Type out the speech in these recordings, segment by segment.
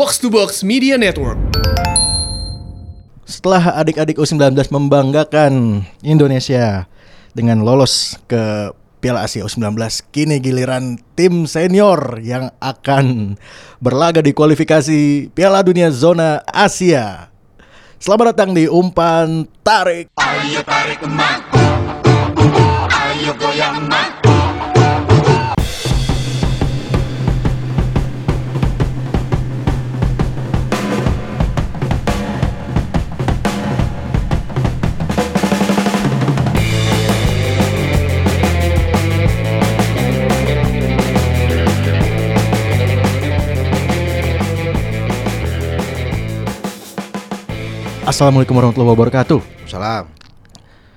Box to Box Media Network. Setelah adik-adik U19 membanggakan Indonesia dengan lolos ke Piala Asia U19, kini giliran tim senior yang akan berlaga di kualifikasi Piala Dunia Zona Asia. Selamat datang di Umpan Tarik. Ayo tarik emak Ayo goyang emak Assalamualaikum warahmatullahi wabarakatuh. Salam.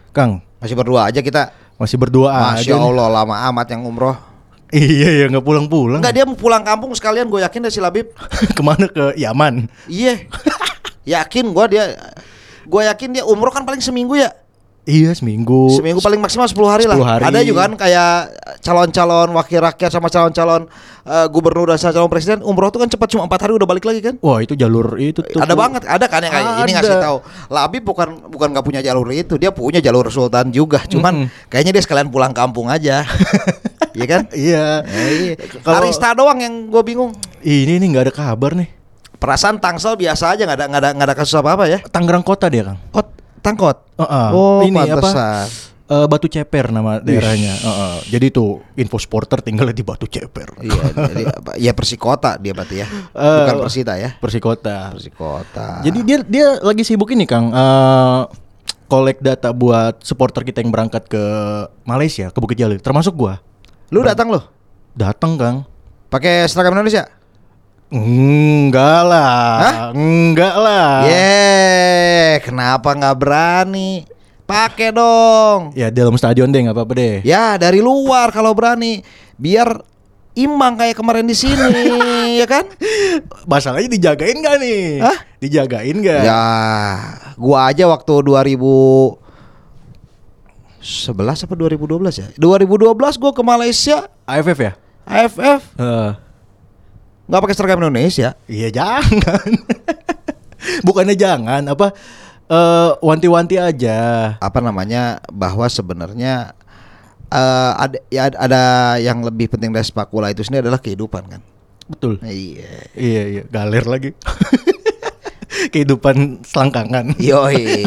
Kang, Masih berdua aja kita. masih berdoa Masya aja nih. Allah lama amat yang umroh. Iya ya nggak pulang-pulang. Enggak dia mau pulang kampung sekalian gue yakin deh si Labib. Ke mana ke Yaman? Iya. yakin gue dia gue yakin dia umroh kan paling seminggu ya. Iya seminggu. Seminggu paling maksimal 10 hari lah. 10 hari. Ada juga kan kayak calon-calon wakil rakyat sama calon-calon eh, gubernur dan calon presiden umroh tuh kan cepat cuma 4 hari udah balik lagi kan. Wah itu jalur itu tuh. ada banget, ada kan yang kayak ini ngasih tahu. Labib bukan bukan nggak punya jalur itu, dia punya jalur sultan juga. Cuman kayaknya dia sekalian pulang kampung aja. Iya kan? Iya. Eh, iya. Kalau- Arista doang yang gue bingung. Ini nih nggak ada kabar nih. Perasaan Tangsel biasa aja nggak ada nggak ada nggak ada kasus apa apa ya? Tangerang Kota dia kang. Oh, Tangkot. Heeh. Oh, ini apa? pantesan. Eh, Batu Ceper nama daerahnya. Heeh. Jadi tuh info supporter tinggalnya di Batu Ceper. Iya, jadi? Ya Persikota dia berarti ya. Eh, Bukan Persita ya. Persikota. Persikota. Jadi dia dia lagi sibuk ini Kang. Eh collect data buat supporter kita yang berangkat ke Malaysia, ke Bukit Jalil, termasuk gua. lu datang loh. Datang Kang. Pakai seragam Indonesia? Enggak lah. Hah? Enggak lah. Ye, kenapa nggak berani? Pakai dong. Ya dalam stadion deh nggak apa-apa deh. Ya dari luar kalau berani, biar imbang kayak kemarin di sini, ya kan? Masalahnya dijagain gak nih? Hah? Dijagain gak? Ya, gua aja waktu 2011 apa 2012 ya? 2012 gua ke Malaysia AFF ya? AFF Eh, nggak pakai seragam Indonesia. iya jangan. Bukannya jangan, apa eh, wanti-wanti aja. Apa namanya? Bahwa sebenarnya eh, ada ya ad- ada yang lebih penting dari sepak bola itu sendiri adalah kehidupan kan. Betul. Iya. Iya iya, galer lagi. Kehidupan selangkangan. Yoi.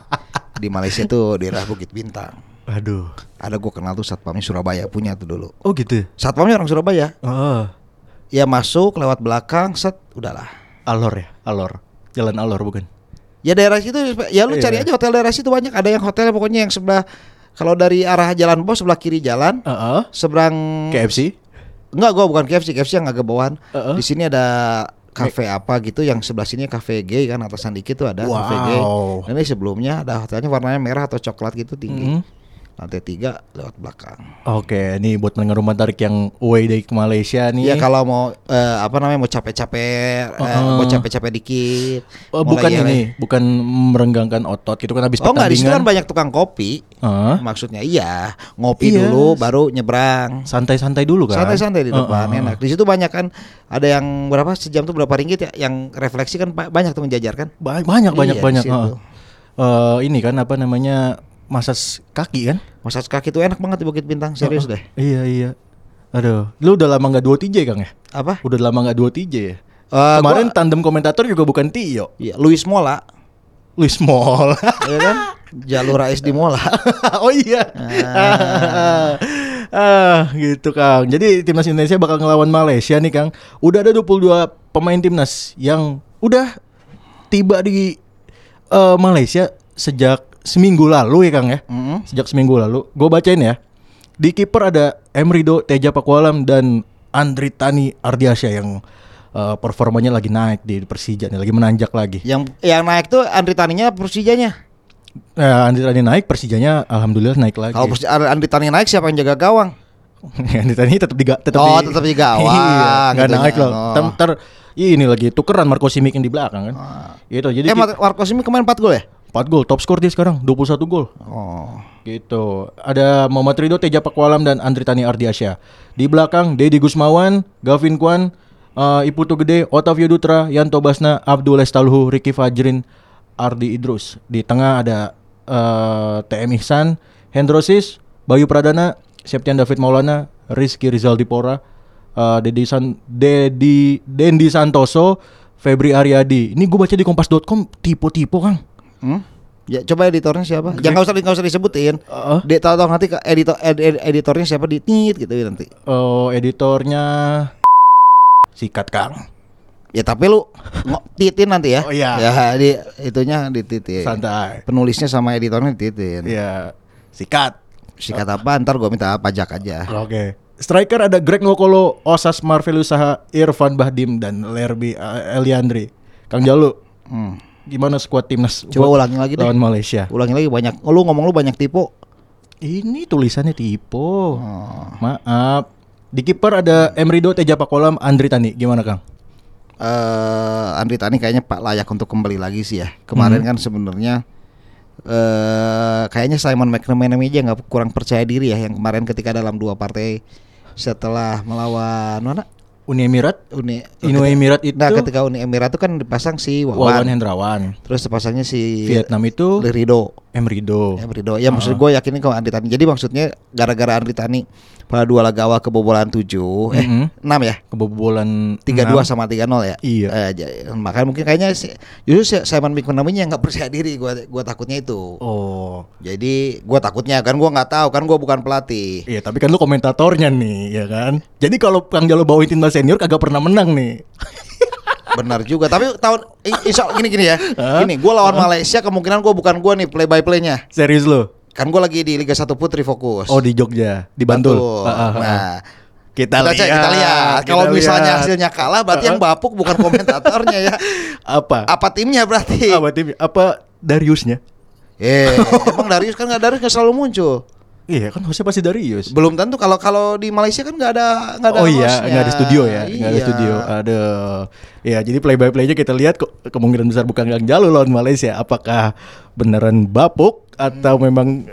di Malaysia tuh daerah Bukit Bintang. Aduh. Ada gua kenal tuh satpamnya Surabaya punya tuh dulu. Oh gitu. Satpamnya orang Surabaya. Oh, Ya masuk lewat belakang set udahlah. Alor ya, Alor. Jalan Alor bukan? Ya daerah situ ya lu Iya. cari aja hotel daerah situ banyak ada yang hotel pokoknya yang sebelah kalau dari arah Jalan Bos sebelah kiri jalan Heeh. seberang KFC. enggak gua bukan KFC KFC yang agak bawahan. Heeh. Di sini ada kafe apa gitu yang sebelah sini kafe gay kan atasan dikit tuh ada kafe gay. Wow. Dan ini sebelumnya ada hotelnya warnanya merah atau coklat gitu tinggi. Mhm. Lantai tiga lewat belakang. Oke, nih buat pendengar rumah tarik yang away dari ke Malaysia nih. Iya kalau mau eh, apa namanya mau capek-capek, eh, Heeh. mau capek-capek dikit. Oh, mau bukan lagi- ini, bukan merenggangkan otot gitu kan habis Oh enggak di situ kan pertandingan. banyak tukang kopi. Hah? Maksudnya iya, ngopi Iya. dulu baru nyebrang. santai-santai dulu kan. Santai-santai di depan Heeh. enak. Di situ banyak kan ada yang berapa sejam tuh berapa ringgit ya yang refleksi kan ba- banyak tuh menjajar kan. Ba- banyak banyak Iya, banyak. di. Eh, ini kan apa namanya masas kaki kan? Massage kaki tuh enak banget di Bukit Bintang, serius deh. Iya iya. Aduh, lu udah lama nggak dua TJ Kang ya? Apa? Udah lama nggak dua TJ ya? Eh, Kemarin gua- tandem komentator juga bukan Tio, Iya, Luis Mola, Luis Mall. ya kan? Jalur AS di Mola. oh iya. ah, gitu Kang. Jadi timnas Indonesia bakal ngelawan Malaysia nih Kang. Udah ada 22 pemain timnas yang udah tiba di eh, Malaysia sejak seminggu lalu ya Kang ya. Mm. Sejak seminggu lalu. Gue bacain ya. Di kiper ada Emrido Teja Pakualam dan Andri Tani Ardiasya yang eh, performanya lagi naik di Persija nih, lagi menanjak lagi. Yang yang naik tuh Andri Taninya Persijanya. Eh, Andri Tani naik, Persijanya alhamdulillah naik lagi. Kalau Andri Tani naik siapa yang jaga gawang? Andri Tani tetap di tetap Oh, di, tetap di gawang, iya, nggak gitu naik ya. loh. Oh. Ntar ini lagi tukeran Marco Simic yang di belakang kan. Gitu. Jadi eh, Mar- Marco Simi kemarin 4 gol ya? 4 gol, top skor dia sekarang 21 gol. Oh. Gitu. Ada Muhammad Ridho, Teja Pakualam dan Andri Tani Ardiasya. Di belakang Dedi Gusmawan, Gavin Kwan, Eh, Iputu Gede, Otavio Dutra, Yanto Basna, Abdul Estalhu, Ricky Fajrin, Ardi Idrus. Di tengah ada eh, TM Ihsan, Hendrosis, Bayu Pradana, Septian David Maulana, Rizky Rizal Dipora, eh, Dedi San Dedi Dendi Santoso, Febri Aryadi. Ini gue baca di kompas.com tipe-tipe Kang. Hmm? Ya coba editornya siapa? Jangan nggak usah nggak usah disebutin. Heeh. Dia tahu tahu nanti ke editor ed- ed- editornya siapa di tit gitu ya nanti. Oh, editornya sikat Kang. Ya tapi lu titin nanti ya. Oh, iya. Ya di itunya dititin. Santai. Penulisnya sama editornya dititin. Iya, sikat. Sikat apa? Ntar gua minta pajak aja. Oke. Striker ada Greg Nwokolo, Osas Marvel Usaha, Irfan Bahdim dan Lerby uh, Eliandri. Kang Jalu, Hmm. Gimana skuad timnas Coba ulangi lagi deh. lawan Malaysia? Ulangi lagi banyak. Oh, lu ngomong lu banyak tipu. Ini tulisannya tipe. Oh. Maaf. Di kiper ada Emrido Teja Pakolam, Andri Tani. Gimana Kang? eh Andri Tani kayaknya Pak layak untuk kembali lagi sih ya. Kemarin kan sebenarnya eh kayaknya Simon McManamy aja nggak kurang percaya diri ya yang kemarin ketika dalam dua partai setelah melawan mana Uni Emirat, Uni Uni Emirat itu Nah, ketika Uni Emirat itu kan dipasang si Wawan Wawan, Hendrawan. terus dipasangnya si Vietnam itu Rido. Emrido. Ya, Rido. Ya maksud gue yakin kalau Andri Tani. Jadi maksudnya gara-gara Andri Tani pada dua laga awal kebobolan 7 eh Mhm. 6 ya. Kebobolan 3-2 enam. sama 3-0 ya. Iya. Eh, ja- makanya mungkin kayaknya si, justru si Simon McManamy yang nggak percaya diri gua gua takutnya itu. Oh. Jadi gua takutnya kan gua nggak tahu kan gua bukan pelatih. Iya, tapi kan lu komentatornya nih, ya kan? Jadi kalau Kang Jalo bawain timnas senior kagak pernah menang nih. Benar juga. Tapi tahun i- insya gini gini ya. Gini, gua lawan Malaysia kemungkinan gua bukan gua nih play by playnya. Serius lu? Kan gua lagi di Liga 1 Putri fokus. Oh di Jogja, di Bantul. Betul. Ah, ah, ah. Nah, kita, kita, cek, kita lihat. Kalau misalnya lihat. hasilnya kalah berarti yang bapuk bukan komentatornya ya. apa? Apa timnya berarti? Apa tim? Apa Dariusnya? Eh, emang Darius kan nggak Darius nggak selalu muncul. Iya kan hostnya pasti Darius. Belum tentu kalau kalau di Malaysia kan nggak ada nggak ada oh iya, nggak ada studio ya, nggak ada Iya. studio. Aduh, ya jadi play by playnya kita lihat kok kemungkinan besar bukan Kang Jalo lawan Malaysia. Apakah beneran bapuk atau memang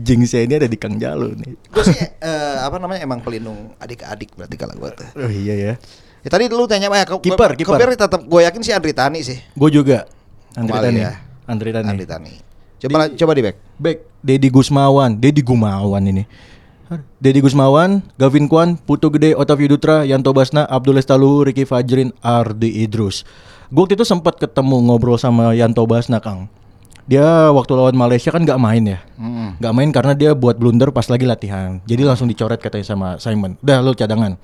jinxnya ini ada di Kang Jalo nih? Gue sih eh, apa namanya emang pelindung adik-adik berarti kalau gue tuh. Oh iya ya, Ya, tadi lu tanya apa ya? Kiper, kiper. tetap gue yakin sih Andri Tani sih. gue juga. Andri Kembali Tani, ya. Andri Tani. Andri Tani. Coba coba di back. Back Dedi Gusmawan, Dedi Gumawan ini. Dedi Gusmawan, Gavin Kwan, Putu Gede, Otavio Dutra, Yanto Basna, Abdul Estalu, Ricky Fajrin, Ardi Idrus. Gue waktu itu sempat ketemu ngobrol sama Yanto Basna, Kang. Dia waktu lawan Malaysia kan nggak main ya, Hmm. nggak main karena dia buat blunder pas lagi latihan. Jadi langsung dicoret katanya sama Simon. Udah lu cadangan.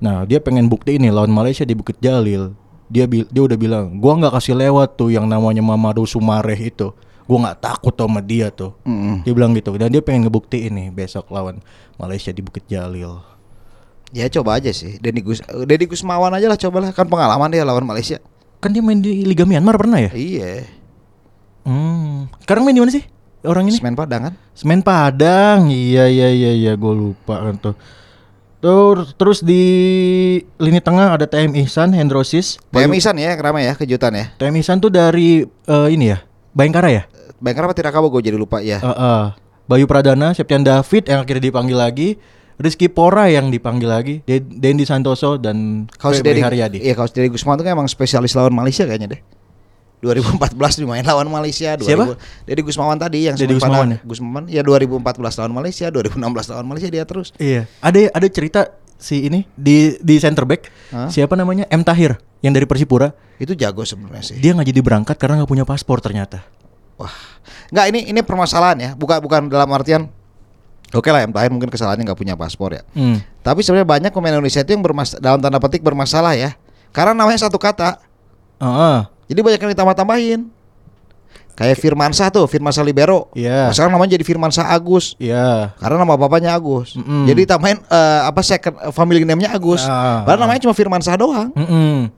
Nah dia pengen bukti ini lawan Malaysia di Bukit Jalil. Dia dia udah bilang, gua nggak kasih lewat tuh yang namanya Mamadou Sumareh itu. Gua nggak takut sama dia tuh. Mm-mm. Dia bilang gitu dan dia pengen ngebuktiin nih besok lawan Malaysia di Bukit Jalil. Ya coba aja sih. Denny Gus Denny Gusmawan aja lah cobalah kan pengalaman dia lawan Malaysia. Kan dia main di Liga Myanmar pernah ya? Iya. Hmm. Sekarang main di mana sih orang ini? Semen Padang kan? Semen Padang. Iya iya iya iya gue lupa kan tuh. Terus terus di lini tengah ada TM Ihsan, Hendrosis. PM Isan ya yang ramai ya kejutan ya. TM Ihsan tuh dari eh, ini ya, Bayangkara ya? Bayangkara apa Tirakabo gue jadi lupa ya. Eh, eh. Bayu Pradana, Septian David yang akhirnya dipanggil lagi, Rizky Pora yang dipanggil lagi, De- Dendi Santoso dan Febri Haryadi. iya kalau Deddy Gusman tuh kan emang spesialis lawan Malaysia kayaknya deh. 2014 dimain lawan Malaysia. 2000, Siapa? Deddy Gusmawan tadi yang Deddy Semen Padang. Gusmawan Gusmawan ya? ya 2014 lawan Malaysia, 2016 lawan Malaysia dia terus. Iya, ada ada cerita si ini di di center back Hah? siapa namanya M Tahir yang dari Persipura Itu jago sebenarnya sih. dia nggak jadi berangkat karena nggak punya paspor ternyata Wah. Enggak ini ini permasalahan ya. Bukan bukan dalam artian Oke lah, yang terakhir mungkin kesalahannya nggak punya paspor ya. hmm. Tapi sebenarnya banyak pemain Indonesia itu yang bermas dalam tanda petik bermasalah ya. Karena namanya satu kata. Heeh. Jadi banyak yang ditambah-tambahin. Kayak Firmansyah tuh, Firmansyah Libero. Iya. Nah, sekarang namanya jadi Firmansyah Agus. Iya. Karena nama bapaknya Agus. Mm-mm. Jadi tambahin eh, apa second eh, family name-nya Agus. Ah. Padahal namanya cuma Firmansyah doang. Mm-mm.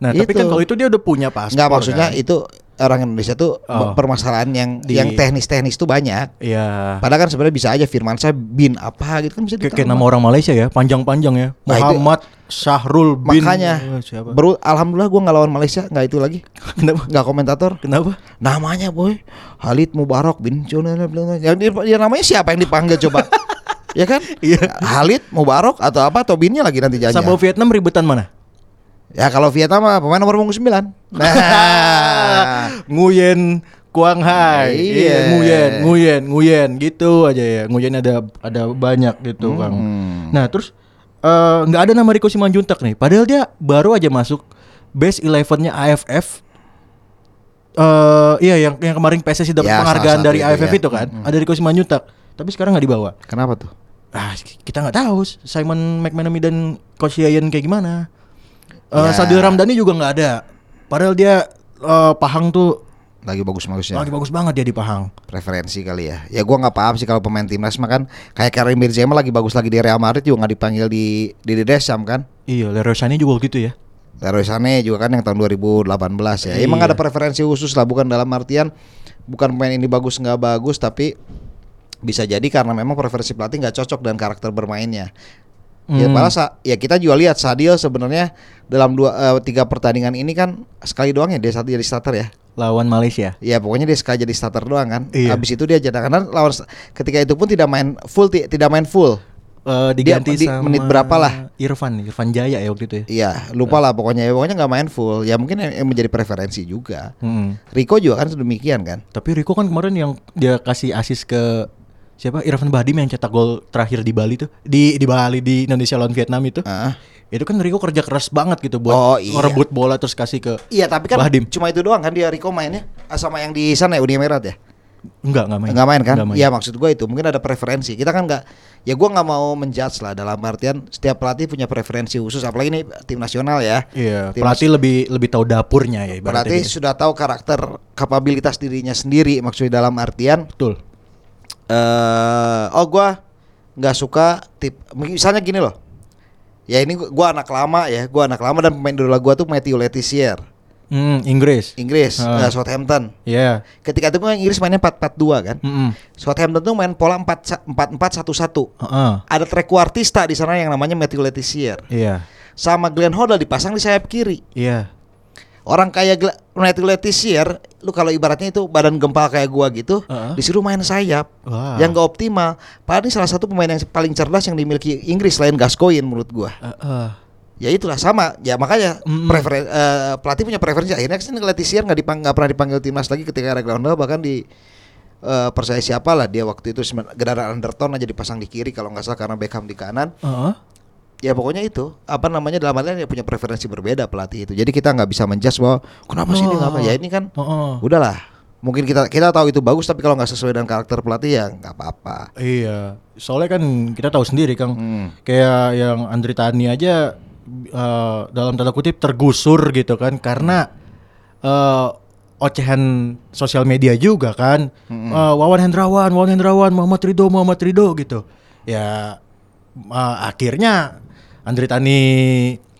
Nah tapi Itu. kan kalau itu dia udah punya paspor. Enggak maksudnya kan? itu orang Indonesia tuh Oh. permasalahan yang Di- yang teknis-teknis tuh banyak. Iya. Padahal kan sebenarnya bisa aja Firmansyah bin apa gitu kan bisa Kayak nama orang Malaysia ya, panjang-panjang ya. Nah, itu- Muhammad Syahrul bin. Makanya Eh, siapa? Baru alhamdulillah gua nggak lawan Malaysia, nggak itu lagi. Kenapa? Nggak komentator. Kenapa? Namanya boy Halid Mubarak bin yang dia, ya namanya siapa yang dipanggil coba? ya kan? Iya. Halid Mubarak atau apa atau binnya lagi nanti jangan. Sama Vietnam ributan mana? Ya kalau Vietnam mah pemain nomor punggung 9. Nah. Nguyen Kuang Hai. Iya. Nguyen, Nguyen, Nguyen gitu aja ya. Nguyen ada ada banyak gitu, Kang. Hmm. Nah, terus eh, nggak ada nama Rico Simanjuntak nih. Padahal dia baru aja masuk base 11-nya AFF. Eh iya yang yang kemarin PSSI dapat Ya, penghargaan dari itu AFF ya. itu kan. Ada Rico Simanjuntak. Tapi sekarang nggak dibawa. Kenapa tuh? Ah, kita nggak tahu Simon McManamy dan Coach Yayan kayak gimana. Eh Ya. Sadil Ramdhani juga nggak ada. Padahal dia eh, Pahang tuh Lagi bagus-bagusnya. lagi bagus banget dia di Pahang. preferensi kali ya. Ya gua nggak paham sih kalau pemain timnas mah kan kayak Karim Benzema lagi bagus lagi di Real Madrid juga nggak dipanggil di di Dedesam kan. Iya, Leroy Sané juga gitu ya. Leroy Sané juga kan yang tahun 2018 ya. Emang Iya. ada preferensi khusus lah bukan dalam artian bukan pemain ini bagus nggak bagus tapi bisa jadi karena memang preferensi pelatih nggak cocok dan karakter bermainnya. Ya Hmm. malah sa- ya kita juga lihat Sadil sebenarnya dalam dua eh, tiga pertandingan ini kan sekali doang ya dia satu jadi starter ya. Lawan Malaysia. Ya pokoknya dia sekali jadi starter doang kan. Iya. Habis itu dia cadangan lawan ketika itu pun tidak main full ti- tidak main full. Eh, diganti Dia di sama menit berapa lah? Irfan, Irfan Jaya ya waktu itu ya. Iya, lupa lah pokoknya ya pokoknya nggak main full. Ya mungkin yang, yang menjadi preferensi juga. Hmm. Rico juga kan demikian kan. Tapi Rico kan kemarin yang dia kasih asis ke siapa Irfan Bahdim yang cetak gol terakhir di Bali tuh di di Bali di Indonesia lawan Vietnam itu. Ah. Itu kan Rico kerja keras banget gitu buat Oh, iya. ngerebut bola terus kasih ke Iya tapi kan Bahdim. cuma itu doang kan dia Rico mainnya Ah, sama yang di sana ya Uni Emirat ya. Enggak, enggak main. Nggak main kan? Iya maksud gue itu mungkin ada preferensi. Kita kan nggak ya gue nggak mau menjudge lah dalam artian setiap pelatih punya preferensi khusus apalagi ini tim nasional ya. Iya, Tim pelatih lebih lebih tahu dapurnya ya ibaratnya. Pelatih sudah tahu karakter kapabilitas dirinya sendiri maksudnya dalam artian Betul. Eh oh gua nggak suka tip misalnya gini loh ya ini gua- anak lama ya gua anak lama dan pemain idola gua tuh Matthew Letizier Hmm, Inggris. Inggris eh, Southampton Iya. ketika itu kan Inggris mainnya 4-4-2 kan Mm-mm. Southampton tuh main pola 4-4-1-1 Heeh. ada trequartista di sana yang namanya Matthew Letizier Iya. sama Glenn Hoddle dipasang di sayap kiri Iya. Orang kayak Matthew Letizier lu kalau ibaratnya itu badan gempal kayak gua gitu Heeh. disuruh main sayap Wah. yang gak optimal. Padahal ini salah satu pemain yang paling cerdas yang dimiliki Inggris selain Gascoigne menurut gua. Heeh. Ya itulah sama. Ya makanya preferen- eh, pelatih punya preferensi. Akhirnya ke sini Letizier nggak dipang nggak pernah dipanggil timnas lagi ketika ada Groundhog bahkan di eh, percaya siapa lah dia waktu itu Gerard Anderton aja dipasang di kiri kalau nggak salah karena Beckham di kanan. Heeh. Ya pokoknya itu apa namanya dalam artian dia punya preferensi berbeda pelatih itu. Jadi kita nggak bisa menjudge bahwa kenapa sih ini nggak apa. Ya ini kan Heeh. udahlah. Mungkin kita kita tahu itu bagus tapi kalau nggak sesuai dengan karakter pelatih ya nggak apa-apa. Iya, soalnya kan kita tahu sendiri Kang, Hmm. kayak yang Andri Tani aja eh, dalam tanda kutip tergusur gitu kan karena eh, ocehan sosial media juga kan, Eh, Wawan Hendrawan, Wawan Hendrawan, Muhammad Ridho, Muhammad Ridho gitu. Ya eh, akhirnya Andri Tani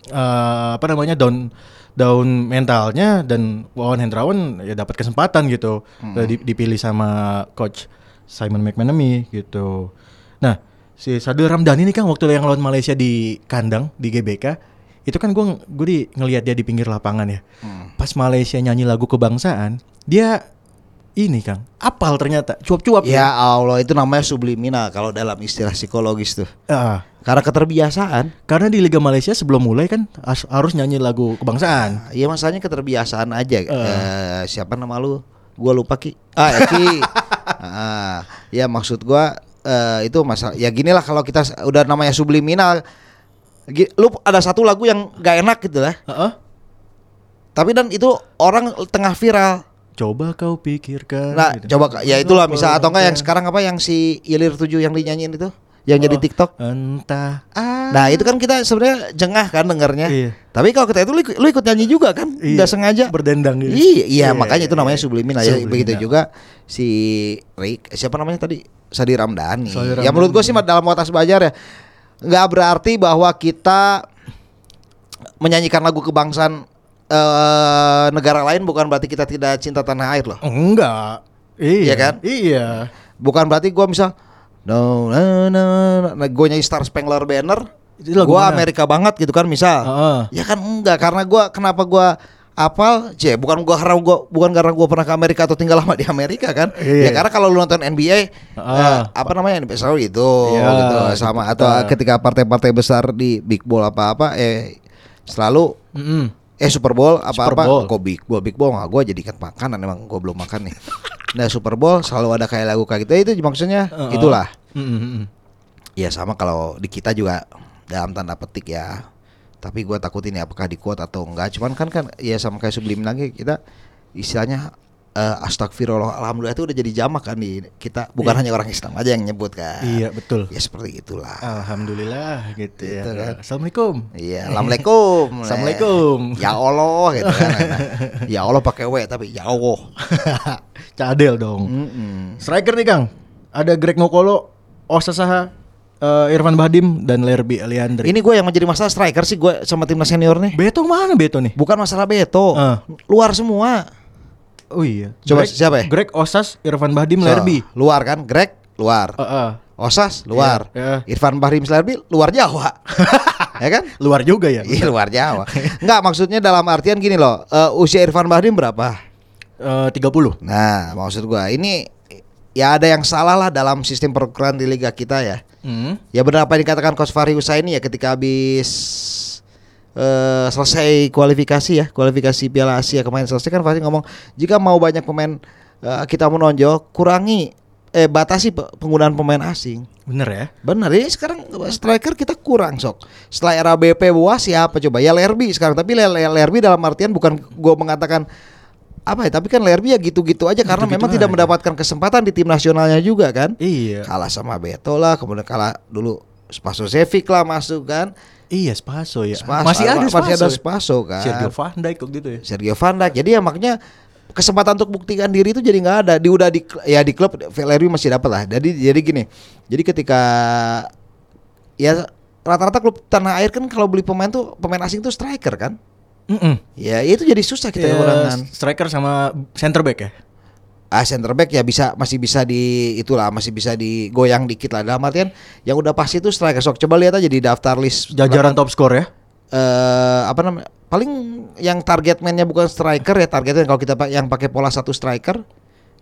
eh, apa namanya down down mentalnya dan Wawan Hendrawan ya dapat kesempatan gitu di- dipilih sama coach Simon McManamy gitu. Nah, si Sadil Ramdhani ini kan waktu yang lawan Malaysia di kandang di GBK itu kan gue gue di ngelihat dia di pinggir lapangan ya. Pas Malaysia nyanyi lagu kebangsaan, dia ini Kang, apal ternyata, cuap-cuap Ya Allah itu namanya subliminal kalau dalam istilah psikologis tuh. Ah, Karena keterbiasaan. karena di Liga Malaysia sebelum mulai kan harus nyanyi lagu kebangsaan. Iya masalahnya keterbiasaan aja. Eh, siapa nama lu? Gua lupa Ki. Ah, ya, Ki. Ah, ya maksud gua eh, itu masalah. Ya gini lah kalau kita udah namanya subliminal. Lu ada satu lagu yang gak enak gitu lah. Heeh. Tapi dan itu orang tengah viral. Coba kau pikirkan. Nah, gitu. coba ya itulah misal atau enggak yang sekarang apa yang si Ilir 7 yang dinyanyiin itu? Yang jadi Oh, TikTok. Entah. Ah. Nah itu kan kita sebenarnya jengah kan dengarnya. Iya. Tapi kalau kita itu lu, ikut- lu ikut nyanyi juga kan, Iya, nggak sengaja. berdendang gitu. Iya, iya Iya, makanya itu iya, namanya iya. subliminal. Ya, Subliminal. begitu juga si Rick, siapa namanya tadi? Sadi Ramdhani. Sadi Ya menurut gue Ramdhani. sih dalam watas belajar ya, nggak berarti bahwa kita menyanyikan lagu kebangsaan eh, negara lain bukan berarti kita tidak cinta tanah air loh. Enggak. Iya Iya kan? Iya. Bukan berarti gua misal no no no, no gue nyanyi Star Spangler Banner, mana? Amerika banget gitu kan misal. Heeh. Ya kan enggak karena gua kenapa gua apal, C, bukan gua karena gua bukan karena gua pernah ke Amerika atau tinggal lama di Amerika kan. Iya. Ya karena kalau lu nonton NBA Ah. eh, apa namanya NBA selalu itu Iya, gitu sama atau ketika partai-partai besar di big ball apa-apa eh selalu Mm-mm. Eh Super Bowl apa-apa? Kok Big Bowl Big Bowl. Nggak gue jadikan makanan emang gue belum makan nih. Nah Super Bowl selalu ada kayak lagu kayak gitu. Itu maksudnya Heeh. itulah. Mm-mm. ya sama kalau di kita juga dalam tanda petik ya. Tapi gue takut ini apakah di quote atau enggak. Cuman kan kan ya sama kayak sebelum lagi kita istilahnya eh, astagfirullah alhamdulillah itu udah jadi jamak kan di kita bukan hanya orang Islam aja yang nyebut kan Iya betul. ya seperti itulah Alhamdulillah gitu, Gitu ya. kan. Assalamualaikum. Iya, assalamualaikum. Assalamualaikum. Ya Allah gitu kan. ya Allah pakai W tapi ya Allah. Cadel dong. Mm-mm. Striker nih Kang. Ada Greg Ngokolo, Osa Saha, eh, Irfan Bahdim dan Lerby Eliandri. Ini gue yang menjadi masalah striker sih gue sama timnas senior nih. Beto mana Beto nih? Bukan masalah Beto, Ah. luar semua. Oh iya. Coba Greg- siapa ya? Greg Osas, Irfan Bahdim, So, Lerby. luar kan, Greg luar. Heeh. Osas luar. Iya, iya. Irfan Bahrim Slerbi luar Jawa. ya kan? Luar juga ya. Iya luar Jawa. Enggak maksudnya dalam artian gini loh. eh, usia Irfan Bahrim berapa? Eh, 30. Nah, maksud gua ini ya ada yang salah lah dalam sistem perukuran di liga kita ya. Hmm. Ya benar apa yang dikatakan Coach Fahri Husaini ya ketika habis eh selesai kualifikasi ya, kualifikasi Piala Asia kemarin selesai kan Fahri ngomong jika mau banyak pemain eh, kita menonjol, kurangi eh batasi pe- penggunaan pemain asing. Bener ya? Benar ini sekarang striker kita kurang sok. Setelah era BP Boas siapa coba? Ya Lerby sekarang tapi Le- Le- Lerby dalam artian bukan gue mengatakan apa ya, tapi kan Lerby ya gitu-gitu aja karena Gitu-gitu memang tidak aja. mendapatkan kesempatan di tim nasionalnya juga kan Iya. kalah sama Beto lah kemudian kalah dulu Spaso Sevic lah masuk kan Iya, Spaso ya. Spaso, masih ada Spaso. masih ada ya? Spaso kan Sergio Van Dijk kok gitu ya. Sergio Van Dijk jadi ya makanya kesempatan untuk buktikan diri itu jadi nggak ada di udah di ya di klub Valerio masih dapat lah jadi jadi gini jadi ketika ya rata-rata klub tanah air kan kalau beli pemain tuh pemain asing tuh striker kan Mm-mm. ya itu jadi susah kita Ya, kekurangan striker sama center back ya. Ah center back ya bisa masih bisa di itulah masih bisa digoyang dikit lah dalam artian yang udah pasti itu striker sok coba lihat aja di daftar list Jajaran top score ya. eh apa namanya paling yang target man-nya bukan striker ya targetnya kalau kita yang pakai pola satu striker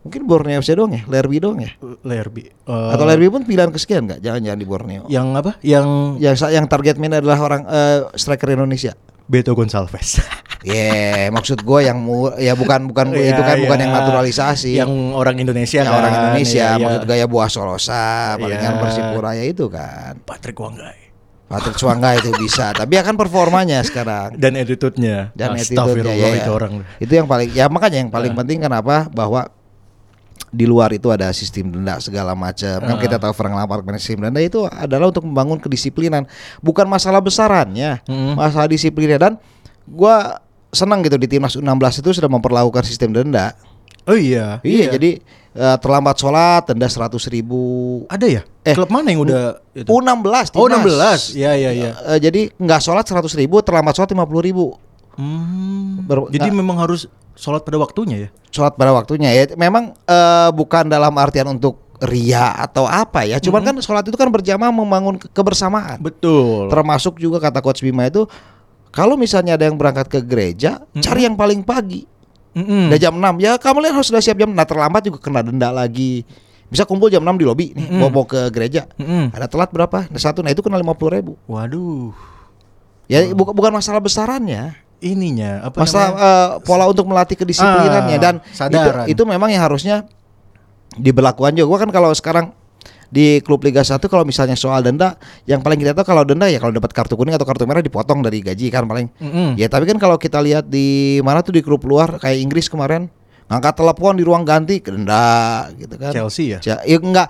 mungkin Borneo FC doang ya Lerby doang ya Lerby. Eh, atau Lerby pun pilihan kesekian nggak jangan-jangan di Borneo yang apa? Yang yang yang target man adalah orang eh, striker Indonesia Beto Gonçalves. ya maksud gue yang mu, ya bukan bukan Iya, itu kan bukan iya. yang naturalisasi Yang orang Indonesia yang kan. orang Indonesia Iya, iya. maksud gaya buah Solosa palingan Iya. Persipura ya itu kan Patrick Wanggai. Patrick Suangga itu bisa tapi akan performanya sekarang Dan attitude-nya. dan attitude-nya ya, itu orang. itu yang paling ya makanya yang paling Ah. penting kenapa bahwa di luar itu ada sistem denda segala macam kan Ah. kita tahu Frank Lampard punya sistem denda itu adalah untuk membangun kedisiplinan bukan masalah besarannya Mm-mm. masalah disiplinnya dan gua senang gitu di timnas U16 itu sudah memperlakukan sistem denda Oh iya. iya, jadi eh, terlambat sholat denda seratus ribu ada ya? Eh, Klub mana yang udah itu? U16 Oh, timnas. 16. Iya, iya, iya. Eh, jadi nggak sholat seratus ribu terlambat sholat lima puluh ribu Hmm. Ber- Jadi memang harus sholat pada waktunya ya? sholat pada waktunya ya memang eh, bukan dalam artian untuk ria atau apa ya cuman kan sholat itu kan berjamaah membangun ke- kebersamaan Betul. termasuk juga kata coach Bima itu kalau misalnya ada yang berangkat ke gereja cari yang paling pagi Mm-mm. udah jam 6 ya kamu lihat harus sudah siap jam nah terlambat juga kena denda lagi bisa kumpul jam 6 di lobi nih Mm-mm. mau, mau ke gereja Mm-mm. ada telat berapa nah, satu nah itu kena lima puluh ribu Waduh. ya bukan bukan masalah besarannya Ininya apa masalah namanya? eh, pola untuk melatih kedisiplinannya Ah, dan sadaran. itu, itu memang yang harusnya diberlakukan juga. Gua kan kalau sekarang di klub Liga 1 kalau misalnya soal denda yang paling kita tahu kalau denda ya kalau dapat kartu kuning atau kartu merah dipotong dari gaji kan paling. Mm-mm. Ya tapi kan kalau kita lihat di mana tuh di klub luar kayak Inggris kemarin ngangkat telepon di ruang ganti denda gitu kan. Chelsea ya? Ya, ya enggak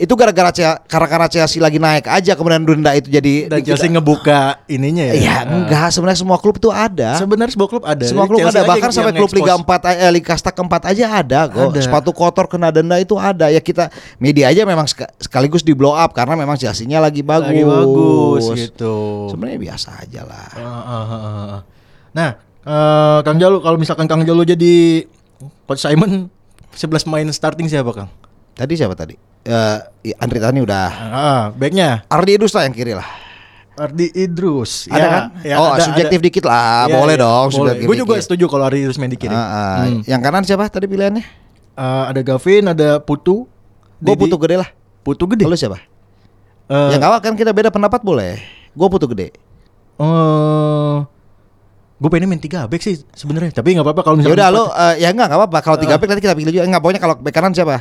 itu gara-gara Chelsea, karena Chelsea lagi naik aja kemudian denda itu jadi Dan Chelsea ngebuka ininya ya? Ya enggak sebenarnya semua klub tuh ada. Sebenarnya sebuah klub ada. Semua klub Chelsea ada bahkan yang- sampai yang klub Liga expose. 4 eh, Liga Kasta keempat aja ada kok. Ada. Sepatu kotor kena denda itu ada. Ya kita media aja memang seka- sekaligus di blow up karena memang Chelsea-nya lagi bagus. Lagi bagus gitu. Sebenarnya biasa aja lah. Ah, ah, ah, ah. Nah, eh, Kang Jalu kalau misalkan Kang Jalu jadi Coach Simon 11 pemain starting siapa Kang? Tadi siapa tadi? Eh ya, Andri Tani udah. Ah, backnya Ardi Idrus lah yang kiri lah. Ardi Idrus. Ada kan? oh, ada- subjektif ada. dikit lah. Iya, boleh iya, dong boleh. Gue juga dikit. setuju kalau Ardi Idrus main di kiri. Ah, ah. Hmm. Yang kanan siapa tadi pilihannya? Eh, ada Gavin, ada Putu. Gue putu gede lah. Putu gede. Lalu siapa? Eh, Yang awal kan kita beda pendapat boleh. Gue putu gede. Eh gue pengen main 3 back sih sebenarnya, tapi nggak apa-apa kalau Ya misalkan udah empat- lu eh, ya enggak enggak apa-apa kalau tiga back nanti kita pilih juga. Enggak pokoknya kalau back kanan siapa?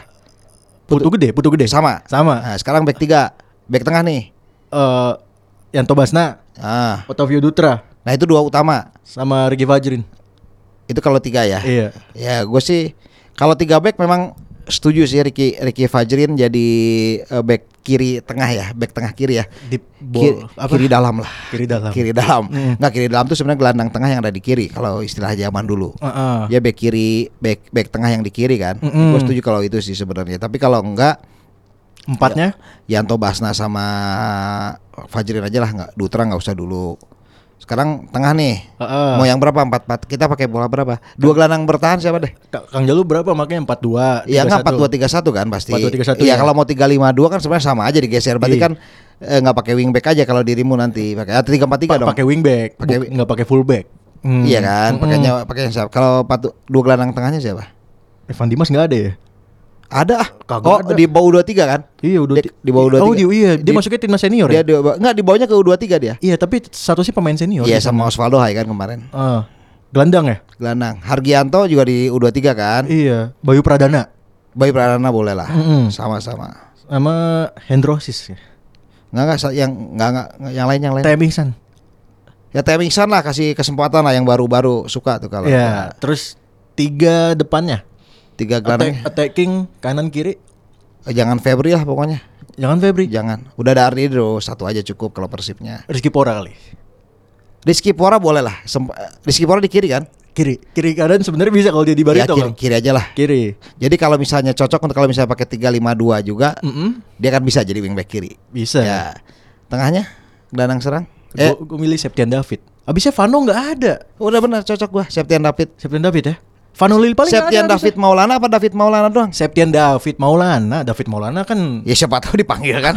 Putu gede, putu gede. Sama. Sama. Nah, sekarang back tiga, back tengah nih. Eh Yanto Basna, Ah, Otavio Dutra, nah itu dua utama. sama Ricky Fajrin. Itu kalau tiga ya. Iya. Ya, gue sih kalau tiga back memang setuju sih Ricky Ricky Fajrin jadi eh, back kiri tengah ya, back tengah kiri ya. Deep Kiri, apa? kiri dalam lah. Kiri dalam. Kiri dalam. Hmm. Nggak kiri dalam tuh sebenarnya gelandang tengah yang ada di kiri kalau istilah zaman dulu. Heeh. Dia back kiri, back back tengah yang di kiri kan. Mm-mm. Gue setuju kalau itu sih sebenarnya. Tapi kalau enggak Empatnya Yanto Basna sama Fajrin aja lah nggak Dutra nggak usah dulu. Sekarang tengah nih. Heeh. Mau yang berapa? Empat empat. Kita pakai bola berapa? Dua gelandang bertahan siapa deh? Ka- Kang Jalu berapa makanya 42 Iya nggak empat 31. dua tiga satu kan pasti. 4231 Iya ya. kalau mau tiga lima dua kan sebenarnya sama aja digeser. Berarti Iya. kan eh, nggak pakai wingback aja kalau dirimu nanti pakai ah, tiga empat tiga Pa- dong. pakai wingback, Pakai buk- wi- nggak pakai fullback. Hmm. Iya kan, Mm-mm. pakainya pakainya siapa? Kalau dua gelandang tengahnya siapa? Evan Dimas nggak ada ya? Ada ah. Kagak oh ada. di bawah dua tiga kan? Iya udah Di- di bawah Oh 23. di, iya dia Di- masuknya timnas senior Dia ya? di, nggak di bawahnya ke U dua tiga dia. Iya tapi satu sih pemain senior. Iya sama. Osvaldo Hai kan kemarin. Ah, gelandang ya? Gelandang. Hargianto juga di U dua tiga kan? Iya, Bayu Pradana Bayi Pradana boleh lah. Mm-mm. Sama-sama. sama Hendrosis ya. Nggak nggak sa- yang nggak nggak nggak- yang lain yang lain. Tem Ihsan. Ya Temingsan lah kasih kesempatan lah yang baru-baru suka tuh kalau Iya, terus tiga depannya. Tiga Attack, gelandang. attacking kanan kiri. Eh, Jangan Febri lah pokoknya. Jangan Febri. Jangan. Udah ada Arnidro satu aja cukup kalau persibnya. Rizky Pora kali. Rizky Pora boleh lah. Semp- eh, Rizky Pora di kiri kan? Kiri, kiri kanan sebenarnya bisa kalau dia di ya Barito kiri, Kang. kiri aja lah. Kiri. Jadi kalau misalnya cocok untuk kalau misalnya pakai 352 juga Mm-mm. dia kan bisa jadi wingback kiri. Bisa. Ya. Tengahnya gelandang serang. Eh, Gue milih Septian David. Abisnya Vano nggak ada. udah benar cocok gua Septian David. Septian David ya. Vano Lil paling Septian ada David Maulana apa David Maulana doang? Septian David Maulana. David Maulana kan Ya siapa tahu dipanggil kan.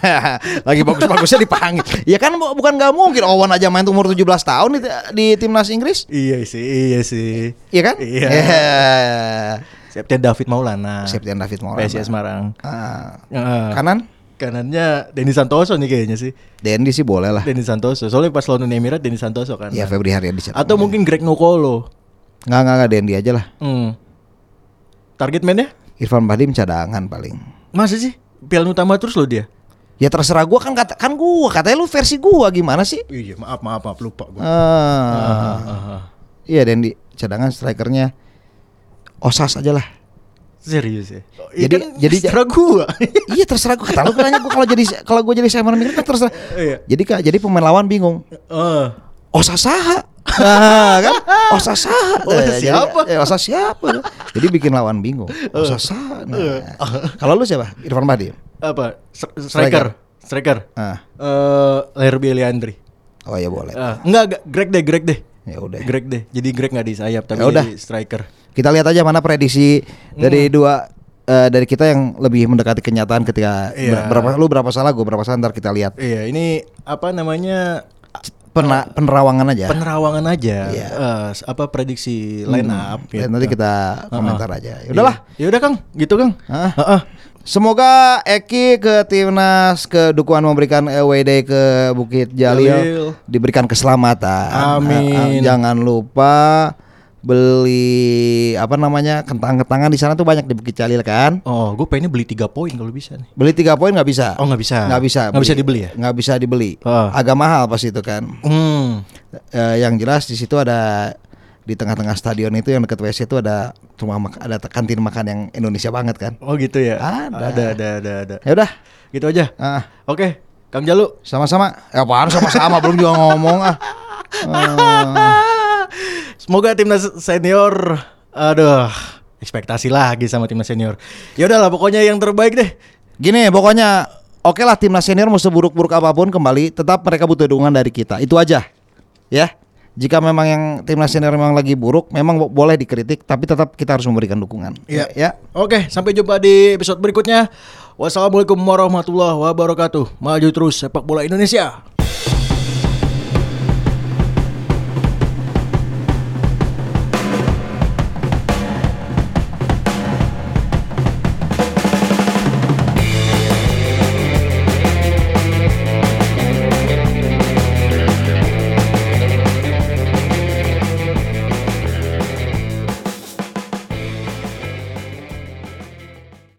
Lagi bagus-bagusnya dipanggil. Ya kan bu- bukan nggak mungkin Owen aja main umur 17 tahun di, di timnas Inggris. Iya sih, iya sih. Iya kan? Iya. Yeah. Septian David Maulana. Septian David Maulana. PSIS Semarang. Ah. Heeh. Kanan? Kanannya Denny Santoso nih kayaknya sih. Dendi sih boleh lah. Denny Santoso. Soalnya pas lawan Uni Emirat Denny Santoso kan. Ya Febri Haryadi. Atau mungkin Greg Nokolo. Nggak nggak nggak Dendi aja lah. Hmm. Target man-nya? Irfan Bahdim cadangan paling. Masa sih? Piala utama terus loh dia. Ya terserah gua kan kata kan gua katanya lu versi gua gimana sih? Iya, maaf maaf maaf lupa gue. Ah. Iya Dendi cadangan strikernya Osas aja lah. Serius ya. Jadi- kan jadi- secara gua. iya terserah gua kata lu kan nanya gua kalau jadi kalau gua jadi Simon Miller kan terserah. Iya. Jadi kak jadi pemain lawan bingung. Eh. Osas saha? Nah, kan? Osas saha? Osas Eh, jadi- siapa? Eh, Osas siapa? Jadi bikin lawan bingung. Osas saha? Nah. Kalau lu siapa? Irfan Bahdim. Apa? Striker. Striker. Ah. Eh, Lerby Eliandri. Oh ya boleh. Ah, enggak, enggak, Greg deh, Greg deh. Ya udah. Greg deh. Jadi Greg nggak di sayap tapi Ya udah. di striker. Kita lihat aja mana prediksi Hmm. dari dua eh, dari kita yang lebih mendekati kenyataan ketika Iya. ber- berapa lu berapa salah gue berapa salah ntar kita lihat Iya, ini apa namanya? Pena- penerawangan aja. Penerawangan aja. Iya. Eh, apa prediksi line up Dan gitu. nanti kita komentar aja. Ya udahlah. Iya. Ya udah, Kang. Gitu, Kang. Heeh. Semoga Eki ke timnas ke dukungan memberikan WD ke Bukit Jalil, Jalil. diberikan keselamatan. Amin. Jangan lupa beli apa namanya kentang-kentangan di sana tuh banyak di Bukit Jalil kan. Oh, gue pengennya beli 3 poin kalau bisa nih. Beli tiga poin nggak bisa. Oh, nggak bisa. Nggak bisa. Nggak bisa dibeli ya? Nggak bisa dibeli. Oh. Agak mahal pas itu kan. Hmm. Eh, yang jelas di situ ada di tengah-tengah stadion itu yang dekat WC itu ada rumah mak- ada kantin makan yang Indonesia banget kan. Oh gitu ya. Ada. ada, ada, ada. ada. Ya udah. Gitu aja. Ah, Oke, Kang Jalu. sama-sama. Ya apaan sama-sama belum juga ngomong ah. Ah. Semoga timnas senior aduh, ekspektasi lagi sama timnas senior. Ya udahlah pokoknya yang terbaik deh. Gini pokoknya oke lah timnas senior mau seburuk-buruk apa pun kembali tetap mereka butuh dukungan dari kita. Itu aja. Ya. Jika memang yang timnas senior memang lagi buruk, memang bo- boleh dikritik tapi tetap kita harus memberikan dukungan. Iya. Ya. Oke, sampai jumpa di episode berikutnya. Wassalamualaikum warahmatullahi wabarakatuh. Maju terus sepak bola Indonesia.